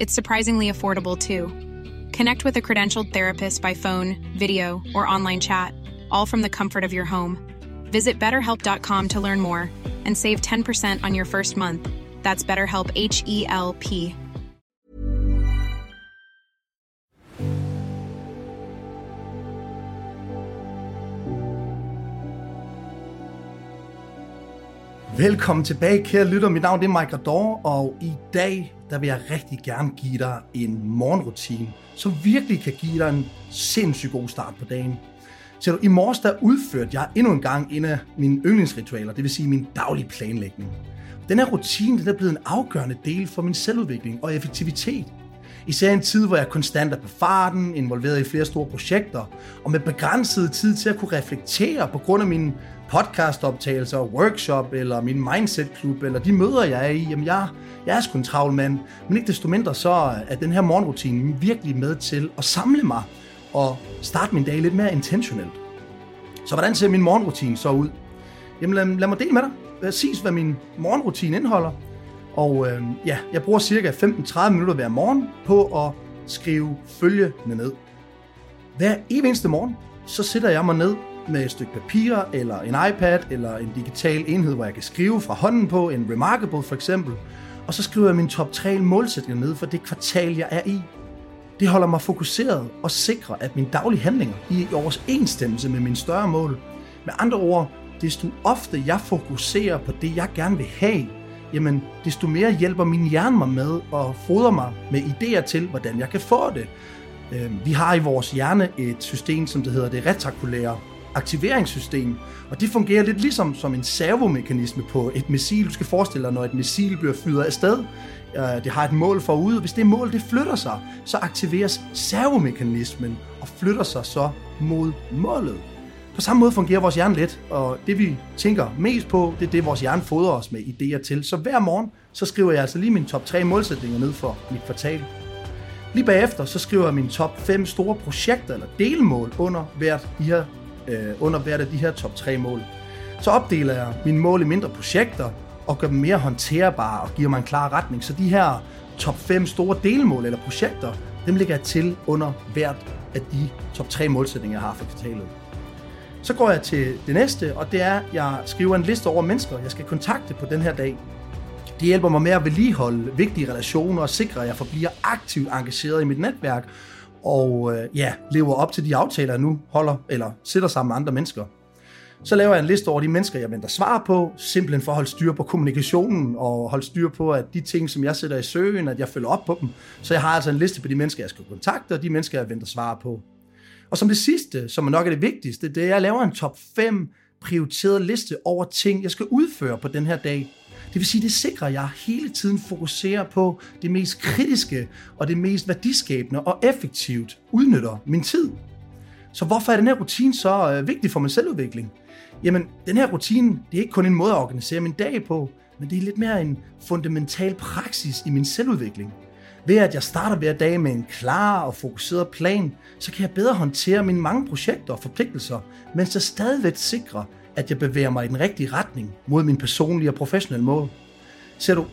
It's surprisingly affordable too. Connect with a credentialed therapist by phone, video, or online chat, all from the comfort of your home. Visit betterhelp.com to learn more and save 10% on your first month. That's BetterHelp H E L P. Velkommen tilbage, kære lytter. Mit navn er Mike Rador, og i dag der vil jeg rigtig gerne give dig en morgenrutine, som virkelig kan give dig en sindssygt god start på dagen. Så du, i morges der udførte jeg endnu en gang en af mine yndlingsritualer, det vil sige min daglige planlægning. Den her rutine den er blevet en afgørende del for min selvudvikling og effektivitet. Især i en tid, hvor jeg konstant er på farten, involveret i flere store projekter, og med begrænset tid til at kunne reflektere på grund af mine podcastoptagelser, workshop, eller min mindset-klub, eller de møder, jeg er i. Jamen, jeg, jeg er sgu en travl mand, men ikke desto mindre så er den her morgenrutine virkelig med til at samle mig og starte min dag lidt mere intentionelt. Så hvordan ser min morgenrutine så ud? Jamen lad, lad mig dele med dig præcis, hvad min morgenrutine indeholder. Og øh, ja, jeg bruger cirka 15-30 minutter hver morgen på at skrive følgende ned. Hver eneste morgen, så sætter jeg mig ned med et stykke papir, eller en iPad, eller en digital enhed, hvor jeg kan skrive fra hånden på, en Remarkable for eksempel. Og så skriver jeg min top 3 målsætninger ned for det kvartal, jeg er i. Det holder mig fokuseret og sikrer, at mine daglige handlinger er i overensstemmelse med mine større mål. Med andre ord, desto ofte jeg fokuserer på det, jeg gerne vil have, jamen desto mere hjælper min hjerne mig med og fodrer mig med idéer til, hvordan jeg kan få det. Øhm, vi har i vores hjerne et system, som det hedder det retakulære aktiveringssystem, og det fungerer lidt ligesom som en servomekanisme på et missil. Du skal forestille dig, når et missil bliver fyret af sted, øh, det har et mål forude, og hvis det mål det flytter sig, så aktiveres servomekanismen og flytter sig så mod målet. På samme måde fungerer vores hjerne lidt, og det vi tænker mest på, det er det, vores hjerne fodrer os med idéer til. Så hver morgen, så skriver jeg altså lige mine top 3 målsætninger ned for mit kvartal. Lige bagefter, så skriver jeg mine top 5 store projekter eller delmål under hvert, de her, øh, under hvert af de her top 3 mål. Så opdeler jeg mine mål i mindre projekter og gør dem mere håndterbare og giver mig en klar retning. Så de her top 5 store delmål eller projekter, dem lægger jeg til under hvert af de top 3 målsætninger, jeg har for kvartalet. Så går jeg til det næste, og det er, at jeg skriver en liste over mennesker, jeg skal kontakte på den her dag. Det hjælper mig med at vedligeholde vigtige relationer og sikre, at jeg forbliver aktivt engageret i mit netværk, og øh, ja, lever op til de aftaler, jeg nu holder, eller sætter sammen med andre mennesker. Så laver jeg en liste over de mennesker, jeg venter svar på, simpelthen for at holde styr på kommunikationen, og holde styr på, at de ting, som jeg sætter i søen, at jeg følger op på dem. Så jeg har altså en liste på de mennesker, jeg skal kontakte, og de mennesker, jeg venter svar på. Og som det sidste, som er nok er det vigtigste, det er, at jeg laver en top 5 prioriteret liste over ting, jeg skal udføre på den her dag. Det vil sige, det sikrer, at jeg hele tiden fokuserer på det mest kritiske og det mest værdiskabende og effektivt udnytter min tid. Så hvorfor er den her rutine så øh, vigtig for min selvudvikling? Jamen, den her rutine, det er ikke kun en måde at organisere min dag på, men det er lidt mere en fundamental praksis i min selvudvikling. Ved at jeg starter hver dag med en klar og fokuseret plan, så kan jeg bedre håndtere mine mange projekter og forpligtelser, mens jeg stadigvæk sikrer, at jeg bevæger mig i den rigtige retning mod min personlige og professionelle mål. Ser du,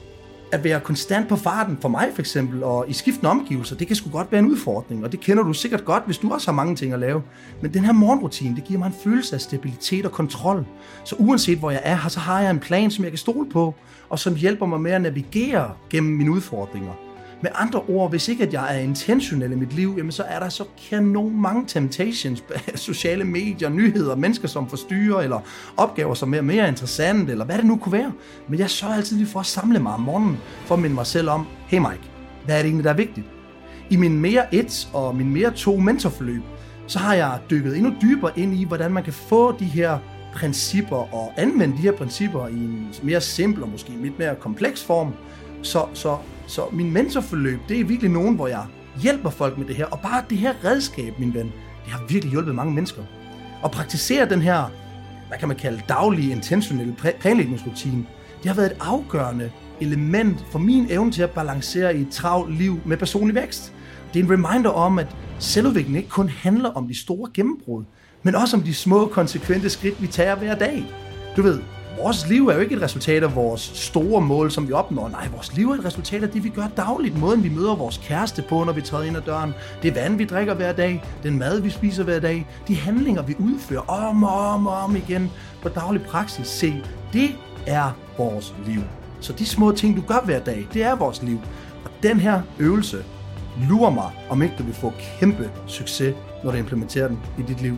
at være konstant på farten for mig for eksempel, og i skiftende omgivelser, det kan sgu godt være en udfordring, og det kender du sikkert godt, hvis du også har mange ting at lave. Men den her morgenrutine, det giver mig en følelse af stabilitet og kontrol. Så uanset hvor jeg er, så har jeg en plan, som jeg kan stole på, og som hjælper mig med at navigere gennem mine udfordringer. Med andre ord, hvis ikke at jeg er intentionel i mit liv, jamen så er der så kanon mange temptations, sociale medier, nyheder, mennesker som forstyrrer, eller opgaver som er mere interessante, eller hvad det nu kunne være. Men jeg sørger altid lige for at samle mig om morgenen, for at minde mig selv om, hey Mike, hvad er det egentlig, der er vigtigt? I min mere 1 og min mere 2 mentorforløb, så har jeg dykket endnu dybere ind i, hvordan man kan få de her principper og anvende de her principper i en mere simpel og måske lidt mere kompleks form. Så, så, så min mentorforløb, det er virkelig nogen, hvor jeg hjælper folk med det her. Og bare det her redskab, min ven, det har virkelig hjulpet mange mennesker. At praktisere den her, hvad kan man kalde, daglige, intentionelle planlægningsrutine, det har været et afgørende element for min evne til at balancere i et travlt liv med personlig vækst. Det er en reminder om, at selvudvikling ikke kun handler om de store gennembrud, men også om de små, konsekvente skridt, vi tager hver dag. Du ved, vores liv er jo ikke et resultat af vores store mål, som vi opnår. Nej, vores liv er et resultat af det, vi gør dagligt. Måden, vi møder vores kæreste på, når vi træder ind ad døren. Det vand, vi drikker hver dag. Den mad, vi spiser hver dag. De handlinger, vi udfører om og om og om igen på daglig praksis. Se, det er vores liv. Så de små ting, du gør hver dag, det er vores liv. Og den her øvelse lurer mig, om ikke du vil få kæmpe succes, når du implementerer den i dit liv.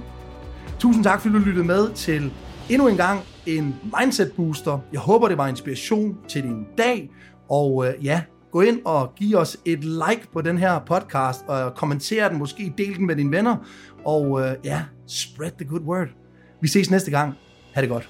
Tusind tak, fordi du lyttede med til endnu en gang en Mindset Booster. Jeg håber, det var inspiration til din dag. Og øh, ja, gå ind og giv os et like på den her podcast, og kommenter den, måske del den med dine venner. Og øh, ja, spread the good word. Vi ses næste gang. Ha' det godt.